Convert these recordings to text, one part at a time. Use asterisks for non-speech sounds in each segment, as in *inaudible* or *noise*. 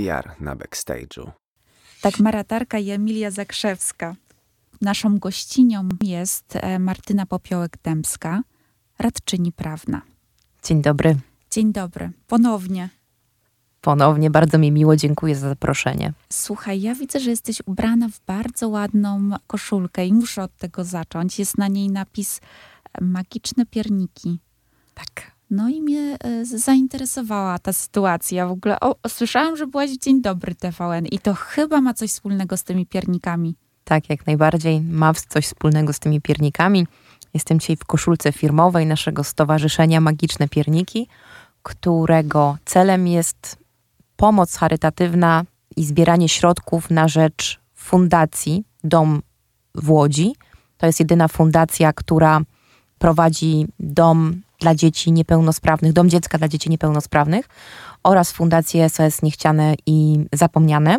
PR na backstage'u. Dagmara Tarka i Emilia Zakrzewska. Naszą gościnią jest e, Martyna Popiołek-Dębska, radczyni prawna. Dzień dobry. Dzień dobry, ponownie. Ponownie, bardzo mi miło, dziękuję za zaproszenie. Słuchaj, ja widzę, że jesteś ubrana w bardzo ładną koszulkę i muszę od tego zacząć. Jest na niej napis e, Magiczne pierniki. Tak. No i mnie e, zainteresowała ta sytuacja. W ogóle o, słyszałam, że byłaś w Dzień Dobry TVN i to chyba ma coś wspólnego z tymi piernikami. Tak, jak najbardziej ma coś wspólnego z tymi piernikami. Jestem dzisiaj w koszulce firmowej naszego stowarzyszenia Magiczne Pierniki, którego celem jest pomoc charytatywna i zbieranie środków na rzecz fundacji Dom w Łodzi. To jest jedyna fundacja, która prowadzi dom dla dzieci niepełnosprawnych, dom dziecka dla dzieci niepełnosprawnych oraz fundację SOS Niechciane i Zapomniane.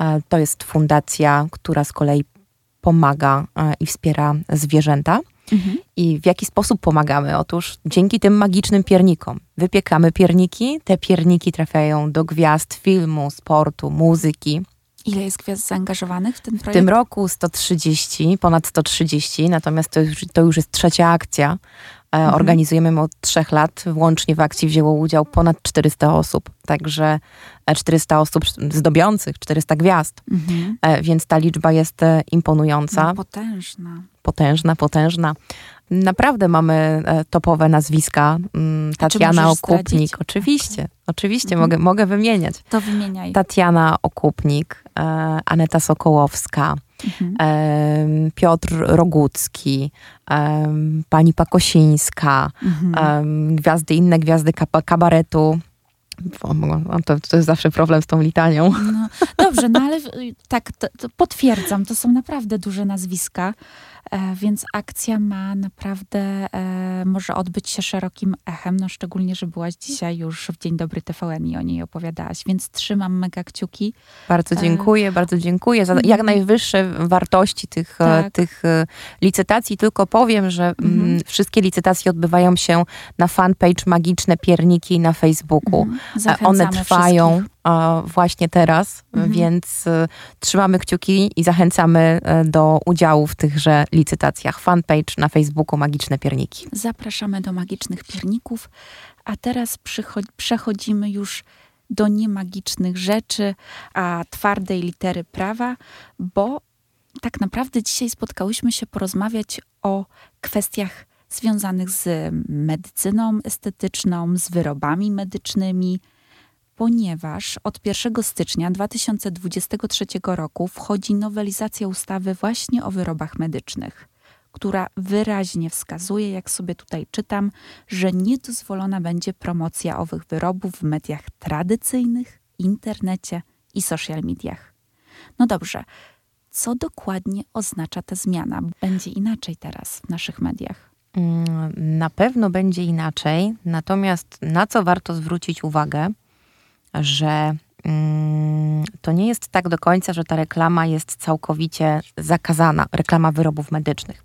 E, to jest fundacja, która z kolei pomaga e, i wspiera zwierzęta. Mhm. I w jaki sposób pomagamy? Otóż dzięki tym magicznym piernikom. Wypiekamy pierniki, te pierniki trafiają do gwiazd filmu, sportu, muzyki. Ile jest gwiazd zaangażowanych w ten projekt? W tym roku 130, ponad 130, natomiast to już, to już jest trzecia akcja. E, mhm. Organizujemy od trzech lat. Łącznie w akcji wzięło udział ponad 400 osób. Także 400 e, osób zdobiących, 400 gwiazd. Mhm. E, więc ta liczba jest imponująca. No, potężna. Potężna, potężna. Naprawdę mamy topowe nazwiska. Mm, Tatiana Okupnik. Zdradzić? Oczywiście, okay. oczywiście mhm. mogę, mogę wymieniać. To wymieniaj. Tatiana Okupnik, Aneta Sokołowska, mhm. Piotr Rogucki, pani Pakosińska, mhm. gwiazdy, inne gwiazdy kabaretu. To, to jest zawsze problem z tą litanią. No, dobrze, no ale tak, to, to potwierdzam, to są naprawdę duże nazwiska. E, więc akcja ma naprawdę, e, może odbyć się szerokim echem, no szczególnie, że byłaś dzisiaj już w Dzień Dobry TVN i o niej opowiadałaś, więc trzymam mega kciuki. Bardzo e, dziękuję, bardzo dziękuję za jak mhm. najwyższe wartości tych, tak. tych licytacji. Tylko powiem, że mm, mhm. wszystkie licytacje odbywają się na fanpage Magiczne Pierniki na Facebooku. Mhm. One trwają. Wszystkich właśnie teraz, mhm. więc y, trzymamy kciuki i zachęcamy y, do udziału w tychże licytacjach. Fanpage na Facebooku Magiczne Pierniki. Zapraszamy do Magicznych Pierników, a teraz przechodzimy już do niemagicznych rzeczy, a twardej litery prawa, bo tak naprawdę dzisiaj spotkałyśmy się porozmawiać o kwestiach związanych z medycyną estetyczną, z wyrobami medycznymi, ponieważ od 1 stycznia 2023 roku wchodzi nowelizacja ustawy właśnie o wyrobach medycznych, która wyraźnie wskazuje, jak sobie tutaj czytam, że niedozwolona będzie promocja owych wyrobów w mediach tradycyjnych, internecie i social mediach. No dobrze, co dokładnie oznacza ta zmiana? Będzie inaczej teraz w naszych mediach? Mm, na pewno będzie inaczej, natomiast na co warto zwrócić uwagę, że mm, to nie jest tak do końca, że ta reklama jest całkowicie zakazana, reklama wyrobów medycznych.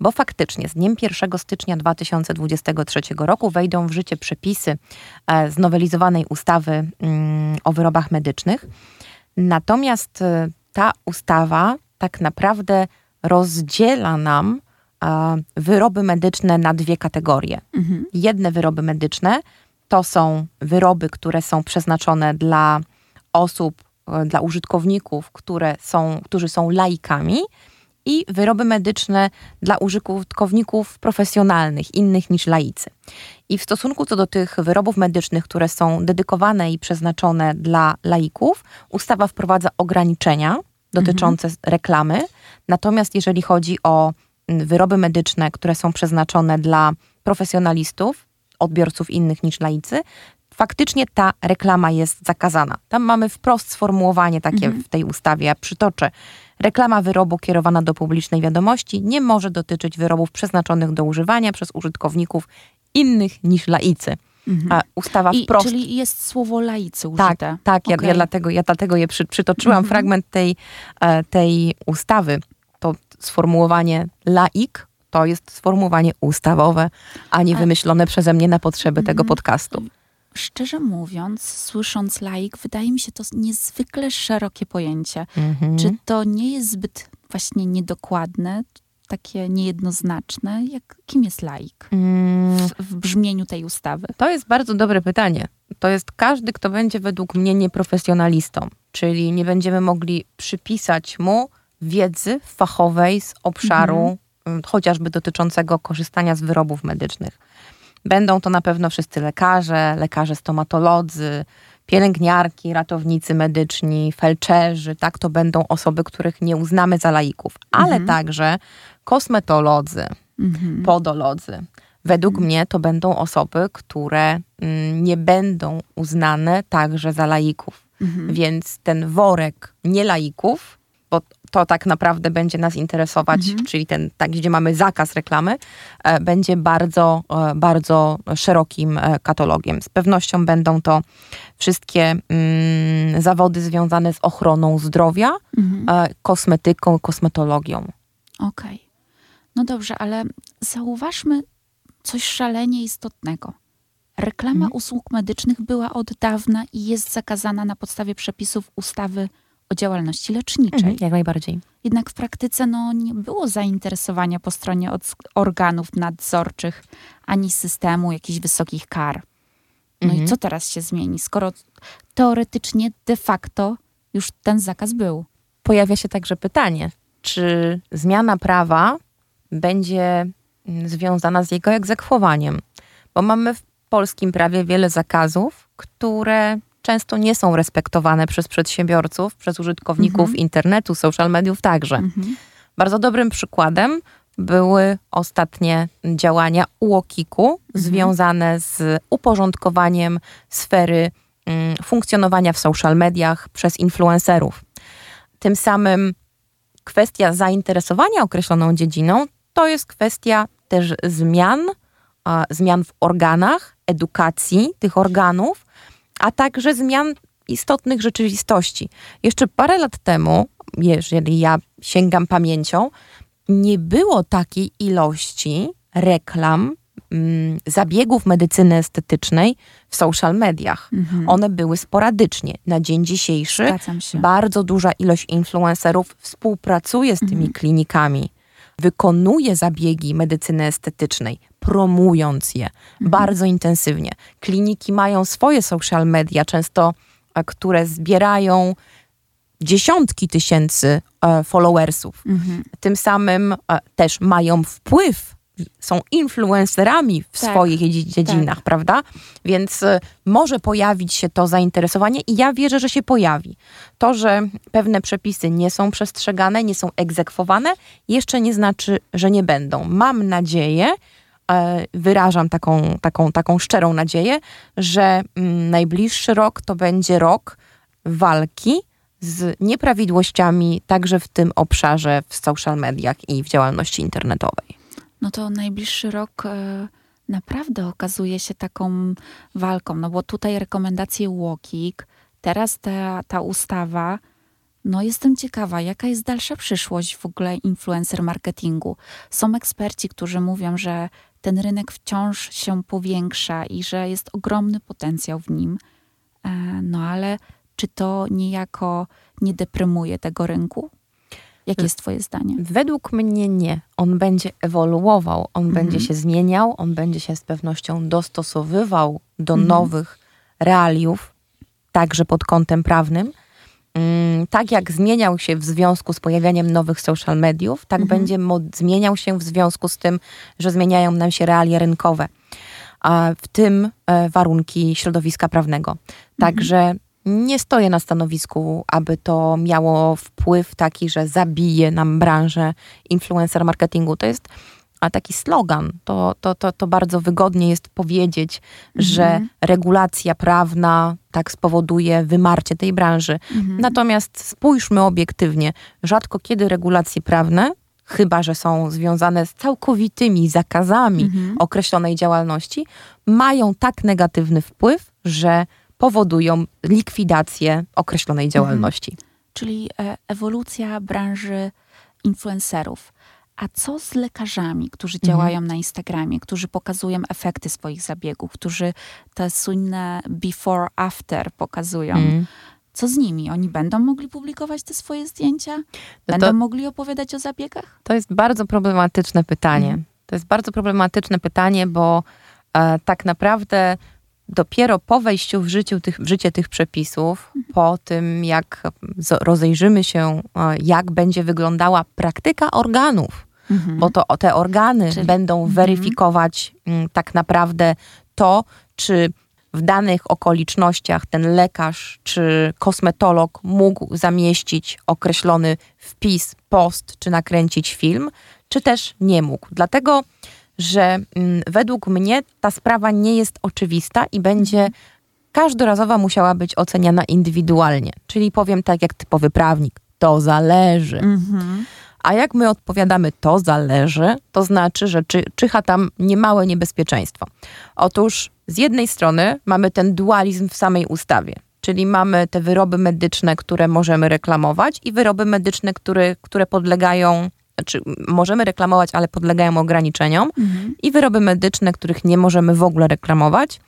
Bo faktycznie z dniem 1 stycznia 2023 roku wejdą w życie przepisy e, znowelizowanej ustawy mm, o wyrobach medycznych. Natomiast e, ta ustawa tak naprawdę rozdziela nam e, wyroby medyczne na dwie kategorie. Mhm. Jedne wyroby medyczne to są wyroby, które są przeznaczone dla osób, e, dla użytkowników, które są, którzy są laikami i wyroby medyczne dla użytkowników profesjonalnych, innych niż laicy. I w stosunku co do tych wyrobów medycznych, które są dedykowane i przeznaczone dla laików, ustawa wprowadza ograniczenia dotyczące mhm. reklamy. Natomiast jeżeli chodzi o wyroby medyczne, które są przeznaczone dla profesjonalistów, odbiorców innych niż laicy, faktycznie ta reklama jest zakazana. Tam mamy wprost sformułowanie takie mhm. w tej ustawie. Ja przytoczę. Reklama wyrobu kierowana do publicznej wiadomości nie może dotyczyć wyrobów przeznaczonych do używania przez użytkowników innych niż laicy. Mhm. A ustawa I, wprost. Czyli jest słowo laicy użyte. Tak, tak okay. ja, ja, dlatego, ja dlatego je przy, przytoczyłam mhm. fragment tej, e, tej ustawy. To sformułowanie laik to jest sformułowanie ustawowe, a nie wymyślone przeze mnie na potrzeby tego mhm. podcastu. szczerze mówiąc, słysząc laik, wydaje mi się to niezwykle szerokie pojęcie. Mhm. Czy to nie jest zbyt właśnie niedokładne, takie niejednoznaczne? Jak, kim jest laik mm. w, w brzmieniu tej ustawy? To jest bardzo dobre pytanie. To jest każdy, kto będzie według mnie nieprofesjonalistą, czyli nie będziemy mogli przypisać mu wiedzy fachowej z obszaru mhm. Mm, chociażby dotyczącego korzystania z wyrobów medycznych. Będą to na pewno wszyscy lekarze, lekarze stomatolodzy, pielęgniarki, ratownicy medyczni, felczerzy, tak, to będą osoby, których nie uznamy za laików, ale mhm. także kosmetolodzy, mhm. podolodzy. Według mhm. mnie to będą osoby, które mm, nie będą uznane także za laików. Mhm. Więc ten worek nielaików bo to tak naprawdę będzie nas interesować, mhm. czyli ten, tak, gdzie mamy zakaz reklamy, e, będzie bardzo, e, bardzo szerokim e, katalogiem. Z pewnością będą to wszystkie mm, zawody związane z ochroną zdrowia, mhm. kosmetyką, kosmetologią. Okej. Okay. No dobrze, ale zauważmy coś szalenie istotnego. Reklama mhm. usług medycznych była od dawna i jest zakazana na podstawie przepisów ustawy o działalności leczniczej. Mhm, jak najbardziej. Jednak w praktyce no, nie było zainteresowania po stronie organów nadzorczych ani systemu jakichś wysokich kar. No mhm. i co teraz się zmieni, skoro teoretycznie de facto już ten zakaz był? Pojawia się także pytanie, czy zmiana prawa będzie mm, związana z jego egzekwowaniem? Bo mamy w polskim prawie wiele zakazów, które często nie są respektowane przez przedsiębiorców, przez użytkowników mhm. internetu, social mediów także. Mhm. Bardzo dobrym przykładem były ostatnie działania UOKiK-u mhm. związane z uporządkowaniem sfery mm, funkcjonowania w social mediach przez influencerów. Tym samym kwestia zainteresowania określoną dziedziną to jest kwestia też zmian, zmian w organach, edukacji tych organów, a także zmian istotnych rzeczywistości. Jeszcze parę lat temu, jeżeli ja sięgam pamięcią, nie było takiej ilości reklam, mm, zabiegów medycyny estetycznej w social mediach. Mhm. One były sporadycznie. Na dzień dzisiejszy bardzo duża ilość influencerów współpracuje z tymi mhm. klinikami wykonuje zabiegi medycyny estetycznej, promując je mhm. bardzo intensywnie. Kliniki mają swoje social media, często e, które zbierają dziesiątki tysięcy e, followersów. Mhm. Tym samym e, też mają wpływ są influencerami w tak, swoich dziedzinach, tak. prawda? Więc y, może pojawić się to zainteresowanie i ja wierzę, że się pojawi. To, że pewne przepisy nie są przestrzegane, nie są egzekwowane, jeszcze nie znaczy, że nie będą. Mam nadzieję, e, wyrażam taką, taką, taką szczerą nadzieję, że mm, najbliższy rok to będzie rok walki z nieprawidłowościami także w tym obszarze w social mediach i w działalności internetowej no to najbliższy rok e, naprawdę okazuje się taką walką, no bo tutaj rekomendacje Łokik, teraz ta, ta ustawa, no jestem ciekawa, jaka jest dalsza przyszłość w ogóle influencer marketingu. Są eksperci, którzy mówią, że ten rynek wciąż się powiększa i że jest ogromny potencjał w nim. E, no ale czy to niejako nie deprymuje tego rynku? Jakie jest Twoje zdanie? Według mnie nie. On będzie ewoluował, on mhm. będzie się zmieniał, on będzie się z pewnością dostosowywał do mhm. nowych realiów, także pod kątem prawnym. Mm, tak jak zmieniał się w związku z pojawianiem nowych social mediów, tak mhm. będzie zmieniał się w związku z tym, że zmieniają nam się realia rynkowe, a w tym e, warunki środowiska prawnego. Mhm. Także nie stoję na stanowisku, aby to miało wpływ taki, że zabije nam branżę influencer marketingu. To jest a taki slogan. To, to, to, to bardzo wygodnie jest powiedzieć, mhm. że regulacja prawna tak spowoduje wymarcie tej branży. Mhm. Natomiast spójrzmy obiektywnie, rzadko kiedy regulacje prawne, chyba że są związane z całkowitymi zakazami mhm. określonej działalności, mają tak negatywny wpływ, że powodują likwidację określonej mhm. działalności. Mhm. Czyli e, ewolucja branży influencerów. A co z lekarzami, którzy Mhm. działają na Instagramie, którzy pokazują efekty swoich zabiegów, którzy te słynne before, after pokazują? Mm. Co z nimi? Oni będą mogli publikować te swoje zdjęcia? No Będą to- mogli opowiadać o zabiegach? To jest bardzo problematyczne pytanie. Mhm. To jest bardzo problematyczne pytanie, bo e, tak naprawdę dopiero po wejściu w, życiu tych, w życie tych przepisów, po tym jak rozejrzymy się, e, jak będzie wyglądała praktyka organów, Mhm. bo to te organy Czyli- będą Mhm. weryfikować mm, tak naprawdę to, czy w danych okolicznościach ten lekarz czy kosmetolog mógł zamieścić określony wpis, post, czy nakręcić film, czy też nie mógł. Dlatego, że mm, według mnie ta sprawa nie jest oczywista i będzie każdorazowo musiała być oceniana indywidualnie. Czyli powiem tak jak typowy prawnik, to zależy. Mhm. A jak my odpowiadamy, to zależy, to znaczy, że czy, czyha tam niemałe niebezpieczeństwo. Otóż z jednej strony mamy ten dualizm w samej ustawie, czyli mamy te wyroby medyczne, które możemy reklamować i wyroby medyczne, które, które podlegają, znaczy możemy reklamować, ale podlegają ograniczeniom Mhm. i wyroby medyczne, których nie możemy w ogóle reklamować.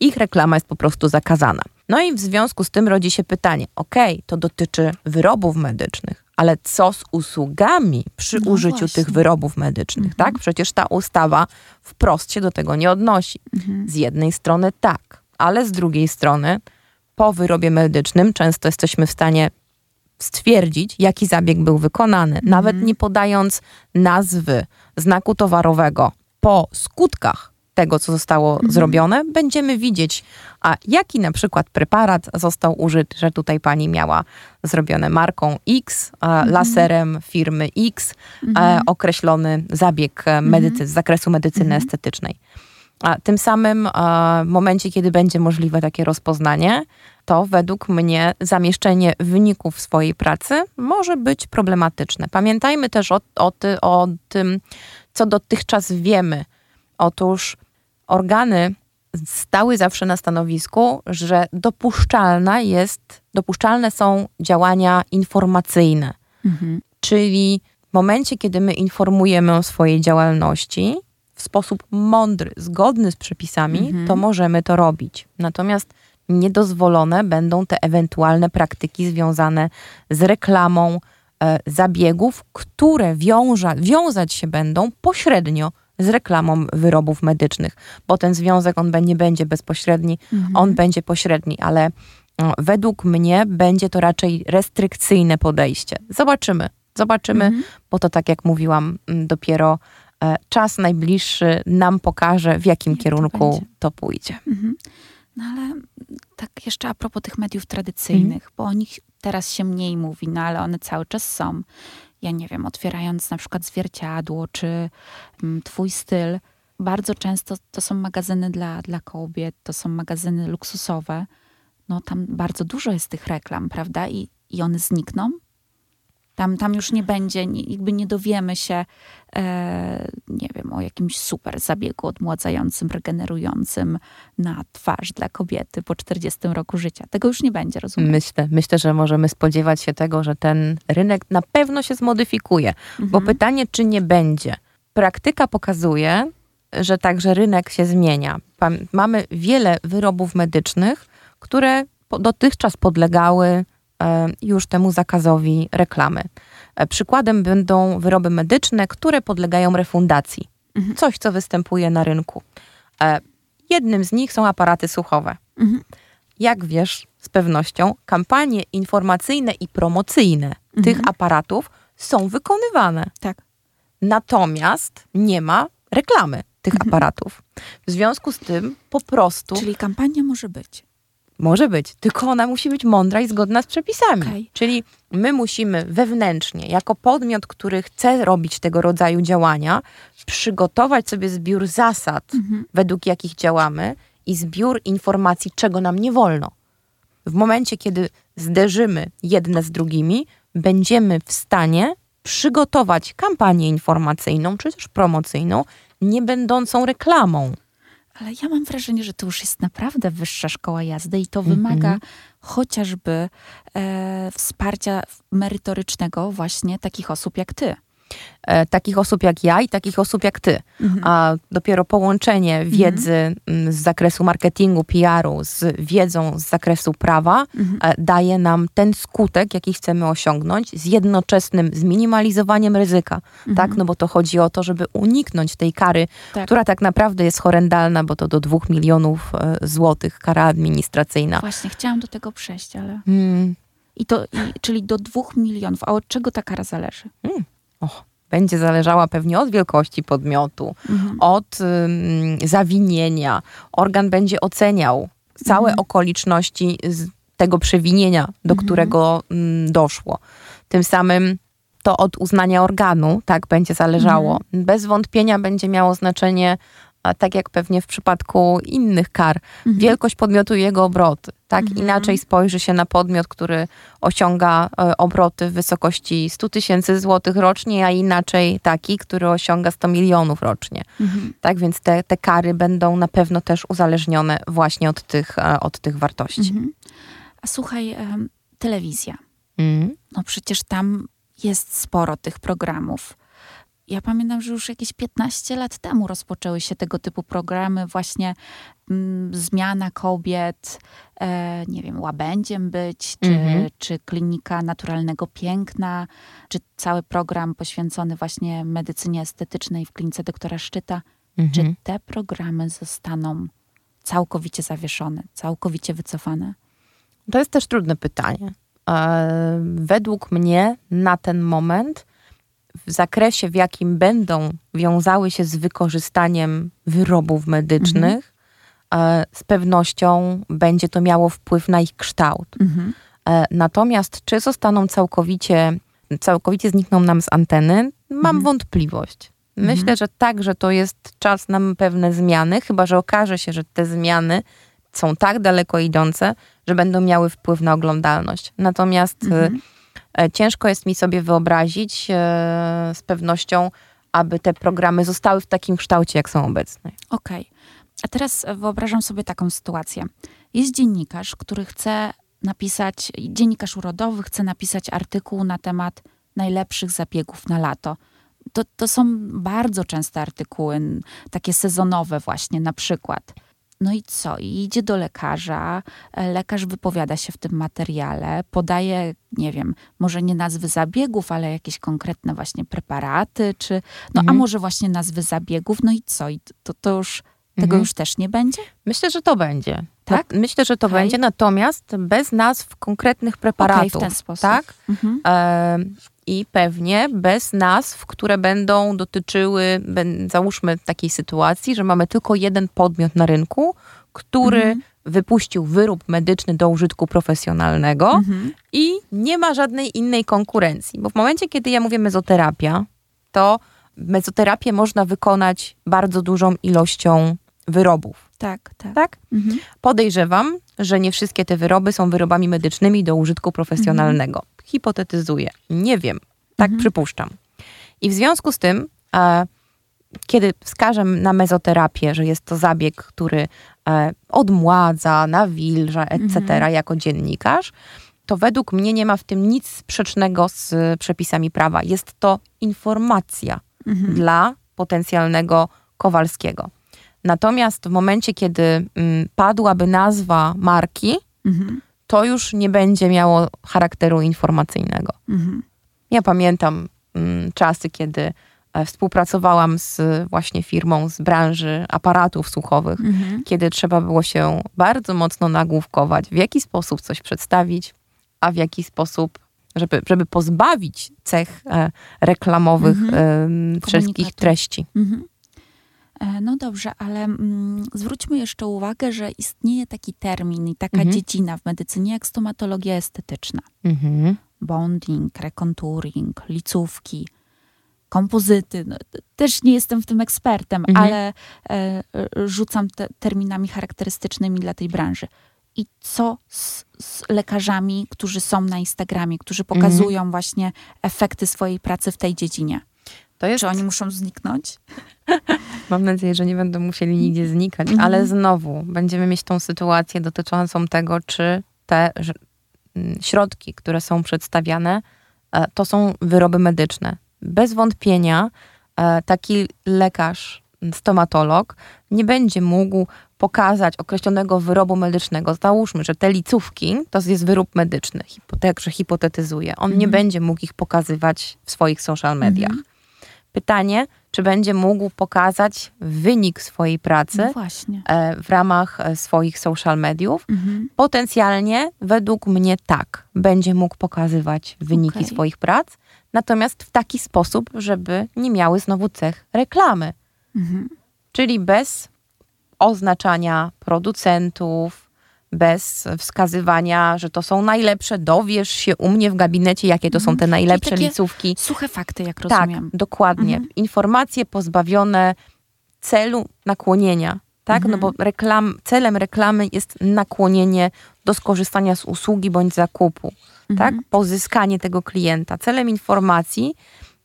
Ich reklama jest po prostu zakazana. No i w związku z tym rodzi się pytanie: OK, to dotyczy wyrobów medycznych, ale co z usługami przy No użyciu właśnie. tych wyrobów medycznych, Mhm. tak? Przecież ta ustawa wprost się do tego nie odnosi. Mhm. Z jednej strony tak, ale z drugiej strony po wyrobie medycznym często jesteśmy w stanie stwierdzić, jaki zabieg był wykonany, nawet nie podając nazwy znaku towarowego. Po skutkach tego, co zostało zrobione, będziemy widzieć, a jaki na przykład preparat został użyty, że tutaj pani miała zrobione marką X, e, laserem firmy X, e, określony zabieg e, medycy, z zakresu medycyny estetycznej. A tym samym e, w momencie, kiedy będzie możliwe takie rozpoznanie, to według mnie zamieszczenie wyników swojej pracy może być problematyczne. Pamiętajmy też o, o, ty, o tym, co dotychczas wiemy. Otóż organy stały zawsze na stanowisku, że dopuszczalna jest, dopuszczalne są działania informacyjne. Mhm. Czyli w momencie, kiedy my informujemy o swojej działalności w sposób mądry, zgodny z przepisami, Mhm. to możemy to robić. Natomiast niedozwolone będą te ewentualne praktyki związane z reklamą e, zabiegów, które wiąża, wiązać się będą pośrednio z reklamą wyrobów medycznych, bo ten związek on nie będzie bezpośredni, Mhm. on będzie pośredni, ale e, według mnie będzie to raczej restrykcyjne podejście. Zobaczymy, zobaczymy, Mhm. bo to tak jak mówiłam, dopiero e, czas najbliższy nam pokaże, w jakim Jak to kierunku będzie. to pójdzie. Mhm. No ale tak jeszcze a propos tych mediów tradycyjnych, bo o nich teraz się mniej mówi, no ale one cały czas są. Ja nie wiem, otwierając na przykład zwierciadło czy mm, twój styl, bardzo często to są magazyny dla, dla kobiet, to są magazyny luksusowe. No tam bardzo dużo jest tych reklam, prawda? I, i one znikną. Tam, tam już nie będzie, nie, jakby nie dowiemy się, e, nie wiem, o jakimś super zabiegu odmładzającym, regenerującym na twarz dla kobiety po 40 roku życia. Tego już nie będzie, rozumiem? Myślę, myślę, że możemy spodziewać się tego, że ten rynek na pewno się zmodyfikuje, bo Mhm. pytanie, czy nie będzie. Praktyka pokazuje, że także rynek się zmienia. Mamy wiele wyrobów medycznych, które dotychczas podlegały już temu zakazowi reklamy. E, Przykładem będą wyroby medyczne, które podlegają refundacji. Mhm. Coś, co występuje na rynku. E, Jednym z nich są aparaty słuchowe. Mhm. Jak wiesz z pewnością, kampanie informacyjne i promocyjne tych aparatów są wykonywane. Tak. Natomiast nie ma reklamy tych aparatów. W związku z tym po prostu Czyli kampania może być. Może być, tylko ona musi być mądra i zgodna z przepisami. Okej. Czyli my musimy wewnętrznie, jako podmiot, który chce robić tego rodzaju działania, przygotować sobie zbiór zasad, Mhm. według jakich działamy i zbiór informacji, czego nam nie wolno. W momencie, kiedy zderzymy jedne z drugimi, będziemy w stanie przygotować kampanię informacyjną czy też promocyjną, nie będącą reklamą. Ale ja mam wrażenie, że to już jest naprawdę wyższa szkoła jazdy i to Mhm. wymaga chociażby e, wsparcia merytorycznego właśnie takich osób jak ty. E, takich osób jak ja i takich osób jak ty. Mhm. A dopiero połączenie wiedzy mm, z zakresu marketingu, PR-u z wiedzą z zakresu prawa Mhm. e, daje nam ten skutek, jaki chcemy osiągnąć, z jednoczesnym zminimalizowaniem ryzyka. Tak? No bo to chodzi o to, żeby uniknąć tej kary, Tak. która tak naprawdę jest horrendalna, bo to do dwóch milionów e, złotych kara administracyjna. Właśnie, chciałam do tego przejść, ale... Mm, I to, i, czyli do dwóch milionów. A od czego ta kara zależy? Będzie zależała pewnie od wielkości podmiotu, Mhm. od zawinienia. Organ będzie oceniał całe Mhm. okoliczności tego przewinienia, do Mhm. którego doszło. Tym samym to od uznania organu tak będzie zależało. Mhm. Bez wątpienia będzie miało znaczenie, tak jak pewnie w przypadku innych kar, Mhm. wielkość podmiotu i jego obroty. Tak, Mhm. inaczej spojrzy się na podmiot, który osiąga e, obroty w wysokości 100 tysięcy złotych rocznie, a inaczej taki, który osiąga 100 milionów rocznie. Mhm. Tak więc te, te kary będą na pewno też uzależnione właśnie od tych, e, od tych wartości. Mhm. A słuchaj, telewizja. Mhm. No przecież tam jest sporo tych programów. Ja pamiętam, że już jakieś 15 lat temu rozpoczęły się tego typu programy, właśnie mm, zmiana kobiet, e, nie wiem, łabędziem być, czy, Mhm. czy klinika naturalnego piękna, czy cały program poświęcony właśnie medycynie estetycznej w klinice doktora Szczyta. Mhm. Czy te programy zostaną całkowicie zawieszone, całkowicie wycofane? To jest też trudne pytanie. E, Według mnie na ten moment, w zakresie, w jakim będą wiązały się z wykorzystaniem wyrobów medycznych, e, z pewnością będzie to miało wpływ na ich kształt. Mhm. E, Natomiast czy zostaną całkowicie, całkowicie znikną nam z anteny, mam Mhm. wątpliwość. Myślę, że tak, że to jest czas na pewne zmiany, chyba że okaże się, że te zmiany są tak daleko idące, że będą miały wpływ na oglądalność. Natomiast e, Mhm. Ciężko jest mi sobie wyobrazić e, z pewnością, aby te programy zostały w takim kształcie, jak są obecne. Okej. A teraz wyobrażam sobie taką sytuację. Jest dziennikarz, który chce napisać, dziennikarz urodowy chce napisać artykuł na temat najlepszych zabiegów na lato. To, to są bardzo częste artykuły, takie sezonowe właśnie na przykład. No i co? I idzie do lekarza, e, lekarz wypowiada się w tym materiale, podaje, nie wiem, może nie nazwy zabiegów, ale jakieś konkretne właśnie preparaty, czy, no a Mhm. może właśnie nazwy zabiegów, no i co? I to, to już, tego Mhm. już też nie będzie? Myślę, że to będzie. Tak? Myślę, że to Okej. będzie, natomiast bez nazw konkretnych preparatów. w ten sposób. Tak? Mhm. E, I pewnie bez nazw, które będą dotyczyły, załóżmy takiej sytuacji, że mamy tylko jeden podmiot na rynku, który Mhm. wypuścił wyrób medyczny do użytku profesjonalnego Mhm. i nie ma żadnej innej konkurencji. Bo w momencie, kiedy ja mówię mezoterapia, to mezoterapię można wykonać bardzo dużą ilością wyrobów. Tak, tak. Tak? Mhm. Podejrzewam, że nie wszystkie te wyroby są wyrobami medycznymi do użytku profesjonalnego. Hipotetyzuję. Nie wiem. Tak Mhm. przypuszczam. I w związku z tym, e, kiedy wskażę na mezoterapię, że jest to zabieg, który e, odmładza, nawilża, etc., Mhm. jako dziennikarz, to według mnie nie ma w tym nic sprzecznego z przepisami prawa. Jest to informacja Mhm. dla potencjalnego Kowalskiego. Natomiast w momencie, kiedy mm, padłaby nazwa marki, Mhm. To już nie będzie miało charakteru informacyjnego. Mhm. Ja pamiętam mm, czasy, kiedy e, współpracowałam z właśnie firmą z branży aparatów słuchowych, Mhm. kiedy trzeba było się bardzo mocno nagłówkować, w jaki sposób coś przedstawić, a w jaki sposób, żeby, żeby pozbawić cech e, reklamowych em, wszystkich treści. Mhm. E, No dobrze, ale mm, zwróćmy jeszcze uwagę, że istnieje taki termin i taka Mhm. dziedzina w medycynie jak stomatologia estetyczna. Mhm. Bonding, rekonturing, licówki, kompozyty. No, też nie jestem w tym ekspertem, Mhm. ale e, e, rzucam te terminami charakterystycznymi dla tej branży. I co z, z lekarzami, którzy są na Instagramie, którzy Mhm. pokazują właśnie efekty swojej pracy w tej dziedzinie? To jest, Czy oni muszą zniknąć? *laughs* mam nadzieję, że nie będą musieli nigdzie znikać, Mhm. ale znowu będziemy mieć tą sytuację dotyczącą tego, czy te mm, środki, które są przedstawiane, e, to są wyroby medyczne. bez wątpienia e, taki lekarz, stomatolog nie będzie mógł pokazać określonego wyrobu medycznego. Załóżmy, że te licówki to jest wyrób medyczny, także hipotetyzuję. On nie Mhm. będzie mógł ich pokazywać w swoich social mediach. Mhm. Pytanie, czy będzie mógł pokazać wynik swojej pracy No e, w ramach e, swoich social mediów? Mhm. Potencjalnie, według mnie tak, będzie mógł pokazywać wyniki Okej. swoich prac, natomiast w taki sposób, żeby nie miały znowu cech reklamy. Mhm. Czyli bez oznaczania producentów, bez wskazywania, że to są najlepsze, dowiesz się u mnie w gabinecie, jakie to są te najlepsze takie licówki. Suche fakty, jak Tak, rozumiem. dokładnie. Mhm. Informacje pozbawione celu nakłonienia, tak? Mhm. No bo reklam, celem reklamy jest nakłonienie do skorzystania z usługi bądź zakupu, tak? Mhm. Pozyskanie tego klienta. Celem informacji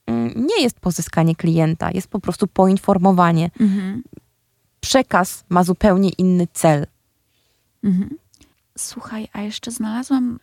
mm, nie jest pozyskanie klienta, jest po prostu poinformowanie. Mhm. Przekaz ma zupełnie inny cel. Mhm. Słuchaj, a jeszcze znalazłam,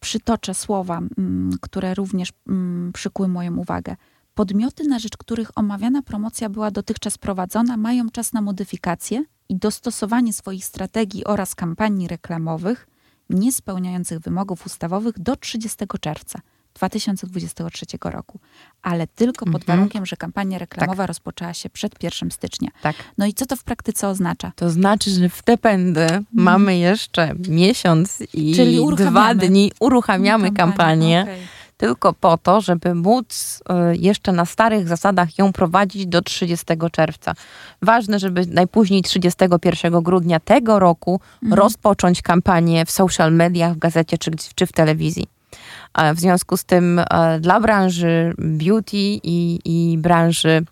przytoczę słowa, mm, które również mm, przykuły moją uwagę. Podmioty, na rzecz których omawiana promocja była dotychczas prowadzona, mają czas na modyfikację i dostosowanie swoich strategii oraz kampanii reklamowych nie spełniających wymogów ustawowych do 30 czerwca 2023 roku, ale tylko pod Mhm. warunkiem, że kampania reklamowa rozpoczęła się przed 1 stycznia. Tak. No i co to w praktyce oznacza? To znaczy, że w te pędy mamy jeszcze miesiąc i. Czyli dwa dni uruchamiamy kampanię. Okej. tylko po to, żeby móc y, jeszcze na starych zasadach ją prowadzić do 30 czerwca. Ważne, żeby najpóźniej 31 grudnia tego roku Mhm. rozpocząć kampanię w social mediach, w gazecie czy, czy w telewizji. E, W związku z tym e, dla branży beauty i, i branży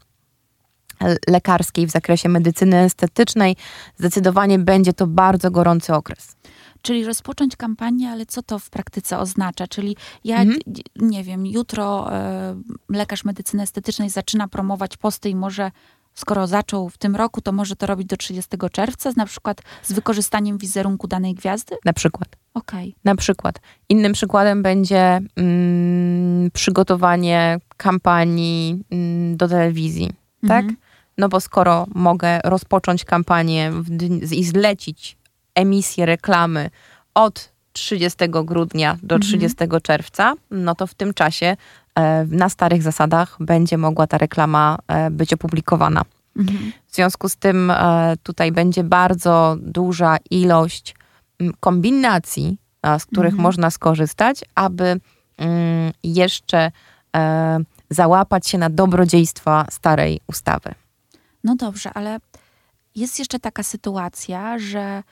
lekarskiej w zakresie medycyny estetycznej zdecydowanie będzie to bardzo gorący okres. Czyli rozpocząć kampanię, ale co to w praktyce oznacza? Czyli ja, Mhm. nie wiem, jutro e, lekarz medycyny estetycznej zaczyna promować posty i może, skoro zaczął w tym roku, to może to robić do 30 czerwca, na przykład z wykorzystaniem wizerunku danej gwiazdy? Na przykład. Okej. Na przykład. Innym przykładem będzie mm, przygotowanie kampanii mm, do telewizji, tak? Mhm. No bo skoro mogę rozpocząć kampanię i zlecić emisję reklamy od 30 grudnia do Mhm. 30 czerwca, no to w tym czasie na starych zasadach będzie mogła ta reklama e, być opublikowana. Mhm. W związku z tym e, tutaj będzie bardzo duża ilość mm, kombinacji, z których Mhm. można skorzystać, aby mm, jeszcze e, załapać się na dobrodziejstwa starej ustawy. No dobrze, ale jest jeszcze taka sytuacja, że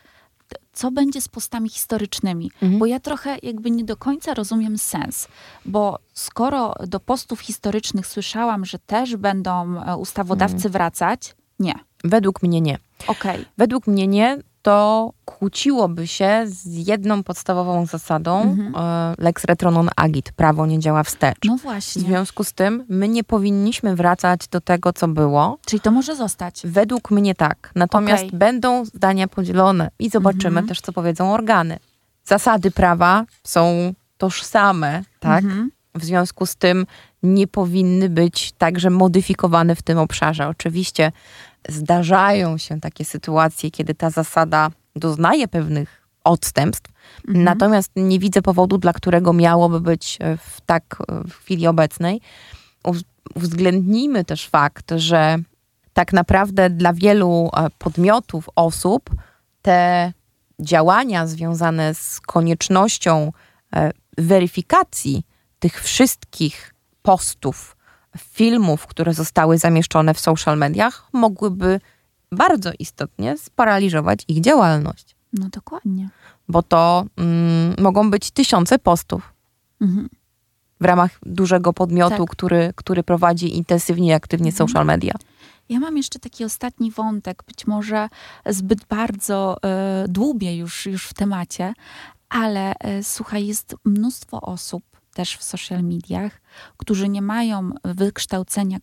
co będzie z postami historycznymi? Mhm. Bo ja trochę jakby nie do końca rozumiem sens, bo skoro do postów historycznych słyszałam, że też będą e, ustawodawcy wracać, nie. Według mnie nie. Okej. Według mnie nie, to kłóciłoby się z jedną podstawową zasadą Mhm. e, lex retro non agit, prawo nie działa wstecz. No W właśnie. związku z tym my nie powinniśmy wracać do tego, co było, Czyli to może zostać. Według mnie tak. Natomiast Okej. będą zdania podzielone i zobaczymy Mhm. też, co powiedzą organy. Zasady prawa są tożsame, tak? Mhm. W związku z tym nie powinny być także modyfikowane w tym obszarze. Oczywiście zdarzają się takie sytuacje, kiedy ta zasada doznaje pewnych odstępstw, Mhm. natomiast nie widzę powodu, dla którego miałoby być e, w tak e, w chwili obecnej. Uw- Uwzględnijmy też fakt, że tak naprawdę dla wielu e, podmiotów, osób te działania związane z koniecznością weryfikacji tych wszystkich postów, filmów, które zostały zamieszczone w social mediach, mogłyby bardzo istotnie sparaliżować ich działalność, No dokładnie. bo to mm, mogą być tysiące postów Mhm. w ramach dużego podmiotu, Tak. który, który prowadzi intensywnie i aktywnie Mhm. social media. Ja mam jeszcze taki ostatni wątek, być może zbyt bardzo e, dłubię już, już w temacie, ale e, słuchaj, jest mnóstwo osób też w social mediach, którzy nie mają wykształcenia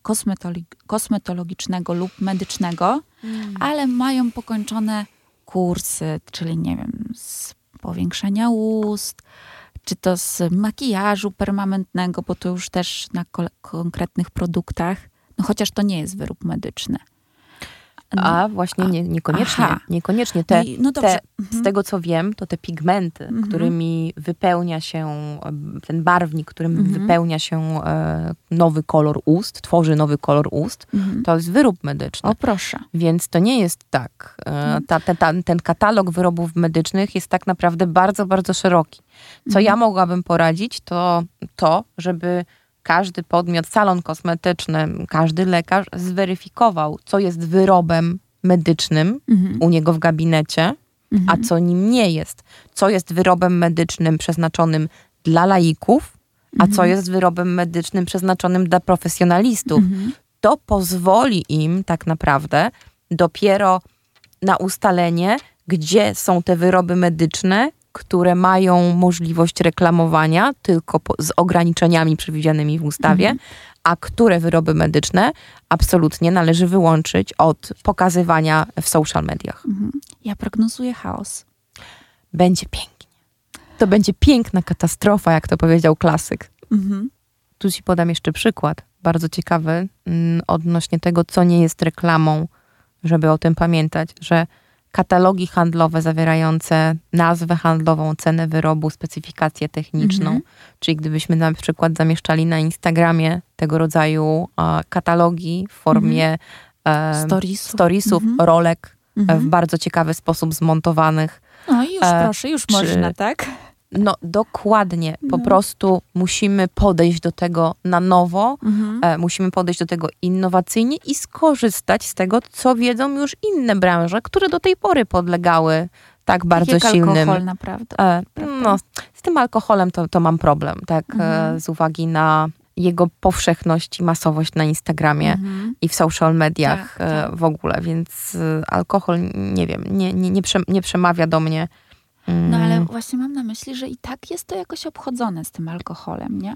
kosmetologicznego lub medycznego, ale mają pokończone kursy, czyli nie wiem, z powiększenia ust, czy to z makijażu permanentnego, bo to już też na konkretnych produktach, no chociaż to nie jest wyrób medyczny. A właśnie nie, niekoniecznie. Aha. Niekoniecznie. Te, no te, mhm. Z tego co wiem, to te pigmenty, mhm. którymi wypełnia się ten barwnik, którym mhm. wypełnia się e, nowy kolor ust, tworzy nowy kolor ust, mhm. to jest wyrób medyczny. O proszę. Więc to nie jest tak. E, mhm. ta, ta, ta, ten katalog wyrobów medycznych jest tak naprawdę bardzo, bardzo szeroki. Co ja mhm. mogłabym poradzić, to to, żeby każdy podmiot, salon kosmetyczny, każdy lekarz zweryfikował, co jest wyrobem medycznym mhm. u niego w gabinecie, mhm. a co nim nie jest. Co jest wyrobem medycznym przeznaczonym dla laików, a co mhm. jest wyrobem medycznym przeznaczonym dla profesjonalistów. Mhm. To pozwoli im tak naprawdę dopiero na ustalenie, gdzie są te wyroby medyczne, które mają możliwość reklamowania tylko po, z ograniczeniami przewidzianymi w ustawie, mhm. a które wyroby medyczne absolutnie należy wyłączyć od pokazywania w social mediach. Mhm. Ja prognozuję chaos. Będzie pięknie. To będzie piękna katastrofa, jak to powiedział klasyk. Mhm. Tu ci podam jeszcze przykład, bardzo ciekawy, mm, odnośnie tego, co nie jest reklamą, żeby o tym pamiętać, że katalogi handlowe zawierające nazwę handlową, cenę wyrobu, specyfikację techniczną. Mhm. Czyli gdybyśmy na przykład zamieszczali na Instagramie tego rodzaju katalogi w formie mhm. Stories. storiesów, mhm. rolek e, w mhm. bardzo ciekawy sposób zmontowanych. No i już e, proszę, już czy, można, tak? No dokładnie, po no. prostu musimy podejść do tego na nowo, mhm. e, musimy podejść do tego innowacyjnie i skorzystać z tego, co wiedzą już inne branże, które do tej pory podlegały tak bardzo Jak silnym. alkohol naprawdę. E, no, z tym alkoholem to, to mam problem, tak, e, mhm. e, z uwagi na jego powszechność i masowość na Instagramie mhm. i w social mediach tak, e, tak. w ogóle, więc e, alkohol, nie wiem, nie, nie, nie, prze, nie przemawia do mnie no ale mm. właśnie mam na myśli, że i tak jest to jakoś obchodzone z tym alkoholem, nie?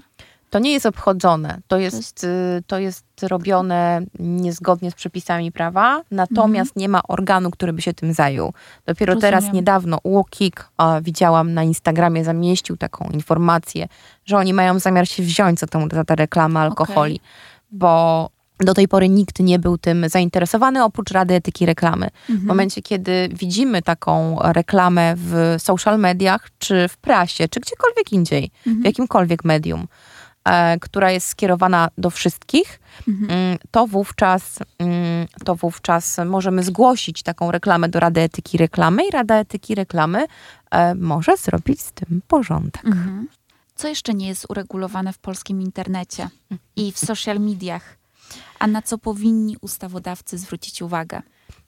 To nie jest obchodzone. To jest, to jest y, robione niezgodnie z przepisami prawa, natomiast mhm. nie ma organu, który by się tym zajął. Dopiero Rozumiem. teraz niedawno UOKiK, widziałam na Instagramie, zamieścił taką informację, że oni mają zamiar się wziąć za, tą, za tę reklamę alkoholi, okay. bo do tej pory nikt nie był tym zainteresowany, oprócz Rady Etyki Reklamy. Mhm. W momencie, kiedy widzimy taką reklamę w social mediach, czy w prasie, czy gdziekolwiek indziej, mhm. w jakimkolwiek medium, e, która jest skierowana do wszystkich, mhm. Mm, to, wówczas, mm, to wówczas możemy zgłosić taką reklamę do Rady Etyki Reklamy i Rada Etyki Reklamy e, może zrobić z tym porządek. Mhm. Co jeszcze nie jest uregulowane w polskim internecie i w social mediach? A na co powinni ustawodawcy zwrócić uwagę?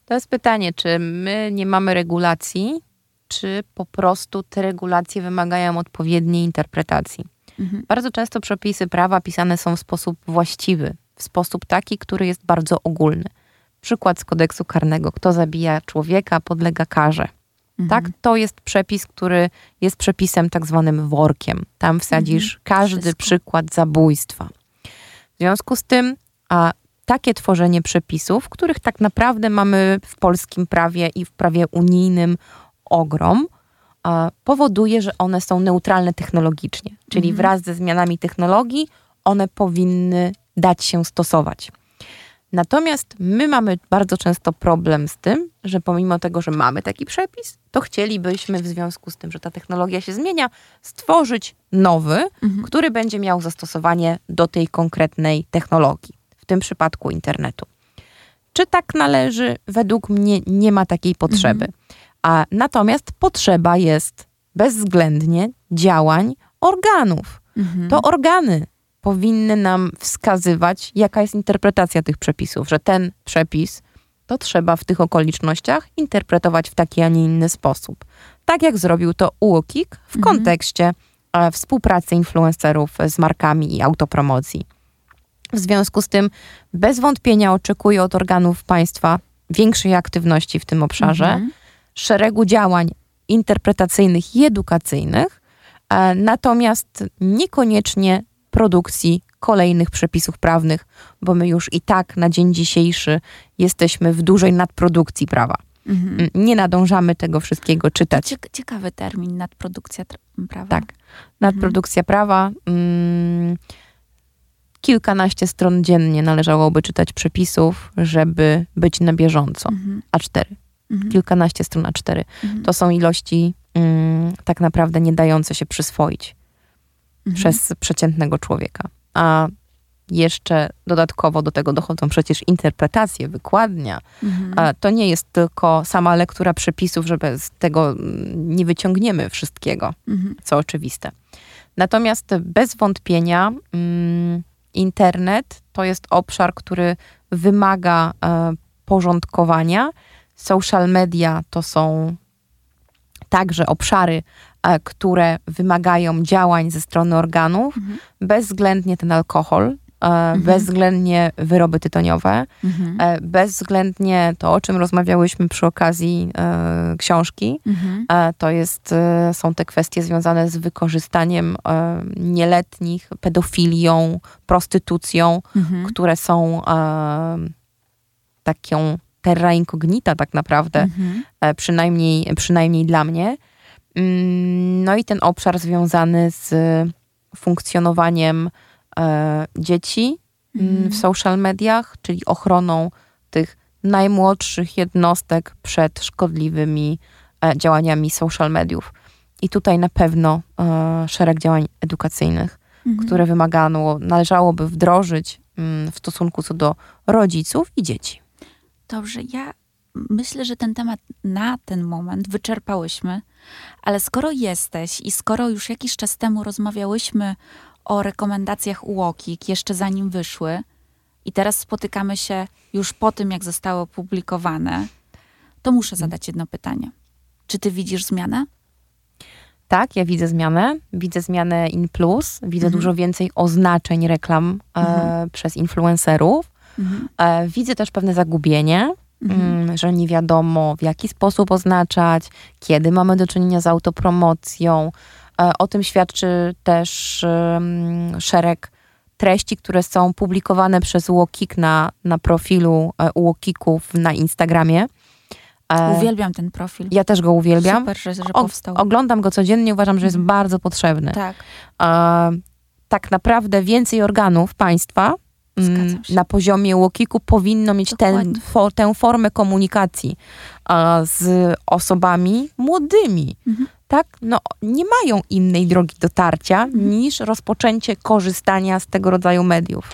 To jest pytanie, czy my nie mamy regulacji, czy po prostu te regulacje wymagają odpowiedniej interpretacji. Mhm. Bardzo często przepisy prawa pisane są w sposób właściwy, w sposób taki, który jest bardzo ogólny. Przykład z kodeksu karnego: kto zabija człowieka, podlega karze. Mhm. Tak, to jest przepis, który jest przepisem tak zwanym workiem. Tam wsadzisz mhm. każdy Wszystko. przykład zabójstwa. W związku z tym, a takie tworzenie przepisów, których tak naprawdę mamy w polskim prawie i w prawie unijnym ogrom, powoduje, że one są neutralne technologicznie. Czyli mhm. wraz ze zmianami technologii one powinny dać się stosować. Natomiast my mamy bardzo często problem z tym, że pomimo tego, że mamy taki przepis, to chcielibyśmy w związku z tym, że ta technologia się zmienia, stworzyć nowy, mhm. który będzie miał zastosowanie do tej konkretnej technologii tym przypadku internetu. Czy tak należy? Według mnie nie ma takiej potrzeby. Mhm. A natomiast potrzeba jest bezwzględnie działań organów. Mhm. To organy powinny nam wskazywać, jaka jest interpretacja tych przepisów, że ten przepis to trzeba w tych okolicznościach interpretować w taki, a nie inny sposób. Tak jak zrobił to UOKiK w mhm. kontekście e, współpracy influencerów z markami i autopromocji. W związku z tym bez wątpienia oczekuję od organów państwa większej aktywności w tym obszarze, mhm. szeregu działań interpretacyjnych i edukacyjnych, e, natomiast niekoniecznie produkcji kolejnych przepisów prawnych, bo my już i tak na dzień dzisiejszy jesteśmy w dużej nadprodukcji prawa. Mhm. Nie nadążamy tego wszystkiego czytać. ciekawy termin, nadprodukcja prawa. Tak, nadprodukcja mhm. prawa. Mm, kilkanaście stron dziennie należałoby czytać przepisów, żeby być na bieżąco. Mhm. A4. Mhm. Kilkanaście stron A4. Mhm. To są ilości mm, tak naprawdę nie dające się przyswoić mhm. przez przeciętnego człowieka. A jeszcze dodatkowo do tego dochodzą przecież interpretacje, wykładnia. Mhm. To nie jest tylko sama lektura przepisów, że bez tego mm, nie wyciągniemy wszystkiego, mhm. co oczywiste. Natomiast bez wątpienia mm, internet to jest obszar, który wymaga e, porządkowania. Social media to są także obszary, e, które wymagają działań ze strony organów. Mhm. Bezwzględnie ten alkohol, mhm. bezwzględnie wyroby tytoniowe, mhm. E, bezwzględnie to, o czym rozmawiałyśmy przy okazji e, książki, mhm. to jest, są te kwestie związane z wykorzystaniem nieletnich, pedofilią, prostytucją, mhm. które są taką terra incognita tak naprawdę, mhm. przynajmniej, przynajmniej dla mnie. Mm, no i ten obszar związany z funkcjonowaniem e, dzieci mm. w social mediach, czyli ochroną tych najmłodszych jednostek przed szkodliwymi e, działaniami social mediów. I tutaj na pewno e, szereg działań edukacyjnych, mhm. które wymagano, należałoby wdrożyć mm, w stosunku co do rodziców i dzieci. Dobrze, ja myślę, że ten temat na ten moment wyczerpałyśmy, ale skoro jesteś i skoro już jakiś czas temu rozmawiałyśmy o rekomendacjach UOKiK jeszcze zanim wyszły i teraz spotykamy się już po tym, jak zostały opublikowane, to muszę mhm. zadać jedno pytanie. Czy ty widzisz zmianę? Tak, ja widzę zmianę. Widzę zmianę in plus. Widzę mhm. dużo więcej oznaczeń reklam e, mhm. przez influencerów. Mhm. E, widzę też pewne zagubienie, mhm. mm, że nie wiadomo w jaki sposób oznaczać, kiedy mamy do czynienia z autopromocją, E, o tym świadczy też szereg treści, które są publikowane przez UOKiK na, na profilu e, UOKiKów na Instagramie. E, uwielbiam ten profil. Ja też go uwielbiam. Super, że, że powstał. Oglądam go codziennie, uważam, że jest mhm. bardzo potrzebny. Tak. tak naprawdę więcej organów państwa mm, na poziomie UOKiK-u powinno mieć ten, fo, tę formę komunikacji z osobami młodymi. Mhm tak, no nie mają innej drogi dotarcia mhm. niż rozpoczęcie korzystania z tego rodzaju mediów.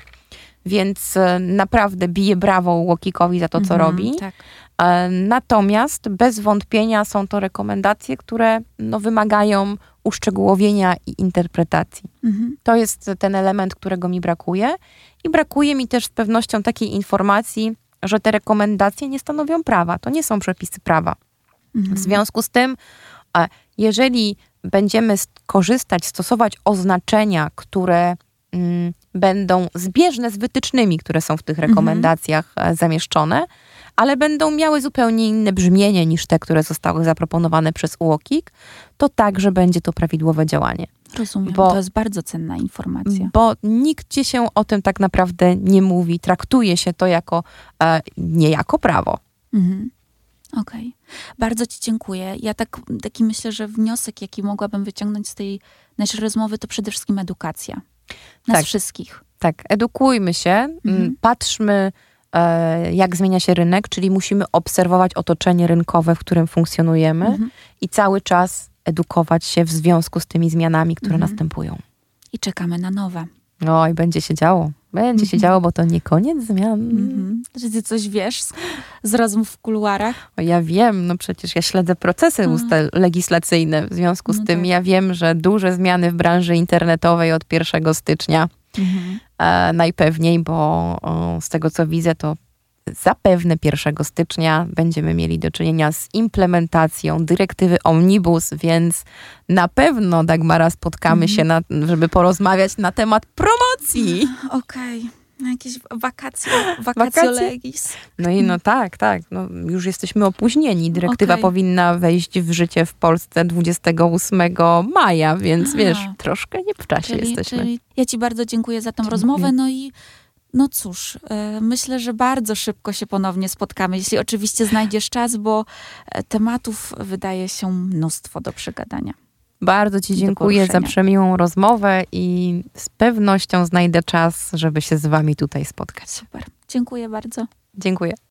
Więc e, naprawdę biję brawo Łokikowi za to, co mhm, robi. Tak. E, natomiast bez wątpienia są to rekomendacje, które no, wymagają uszczegółowienia i interpretacji. Mhm. To jest ten element, którego mi brakuje. I brakuje mi też z pewnością takiej informacji, że te rekomendacje nie stanowią prawa. To nie są przepisy prawa. Mhm. W związku z tym jeżeli będziemy korzystać, stosować oznaczenia, które mm, będą zbieżne z wytycznymi, które są w tych mhm. rekomendacjach mhm. zamieszczone, ale będą miały zupełnie inne brzmienie niż te, które zostały zaproponowane przez UOKiK, to także będzie to prawidłowe działanie. Rozumiem, bo, to jest bardzo cenna informacja. Bo nigdzie się o tym tak naprawdę nie mówi, traktuje się to jako e, nie jako prawo. Mhm. Okej. Okay. Bardzo Ci dziękuję. Ja tak, taki myślę, że wniosek, jaki mogłabym wyciągnąć z tej naszej rozmowy, to przede wszystkim edukacja. Nas tak. wszystkich. Tak, edukujmy się, mhm. patrzmy, e, jak zmienia się rynek, czyli musimy obserwować otoczenie rynkowe, w którym funkcjonujemy mhm. i cały czas edukować się w związku z tymi zmianami, które mhm. następują. I czekamy na nowe. Oj, będzie się działo. Będzie się mhm. działo, bo to nie koniec zmian. Mhm. Czy ty coś wiesz z, z rozmów w kuluarach? O, ja wiem, no przecież ja śledzę procesy legislacyjne. W związku z no tym tak. ja wiem, że duże zmiany w branży internetowej od 1 stycznia mhm. e, najpewniej, bo o, z tego co widzę, to zapewne 1 stycznia będziemy mieli do czynienia z implementacją dyrektywy Omnibus, więc na pewno, Dagmara, spotkamy mm. się, na, żeby porozmawiać na temat promocji. *laughs* Okej. Okay jakieś wakacje, wakacje legis. No i no tak, tak. No, już jesteśmy opóźnieni. Dyrektywa okay. powinna wejść w życie w Polsce 28 maja, więc Aha. wiesz, troszkę nie w czasie czyli, jesteśmy. Czyli ja ci bardzo dziękuję za tą rozmowę, no i No cóż, e, myślę, że bardzo szybko się ponownie spotkamy, jeśli oczywiście znajdziesz czas, bo e, tematów wydaje się mnóstwo do przegadania. Bardzo Ci dziękuję za przemiłą rozmowę i z pewnością znajdę czas, żeby się z Wami tutaj spotkać. Super. Dziękuję bardzo. Dziękuję.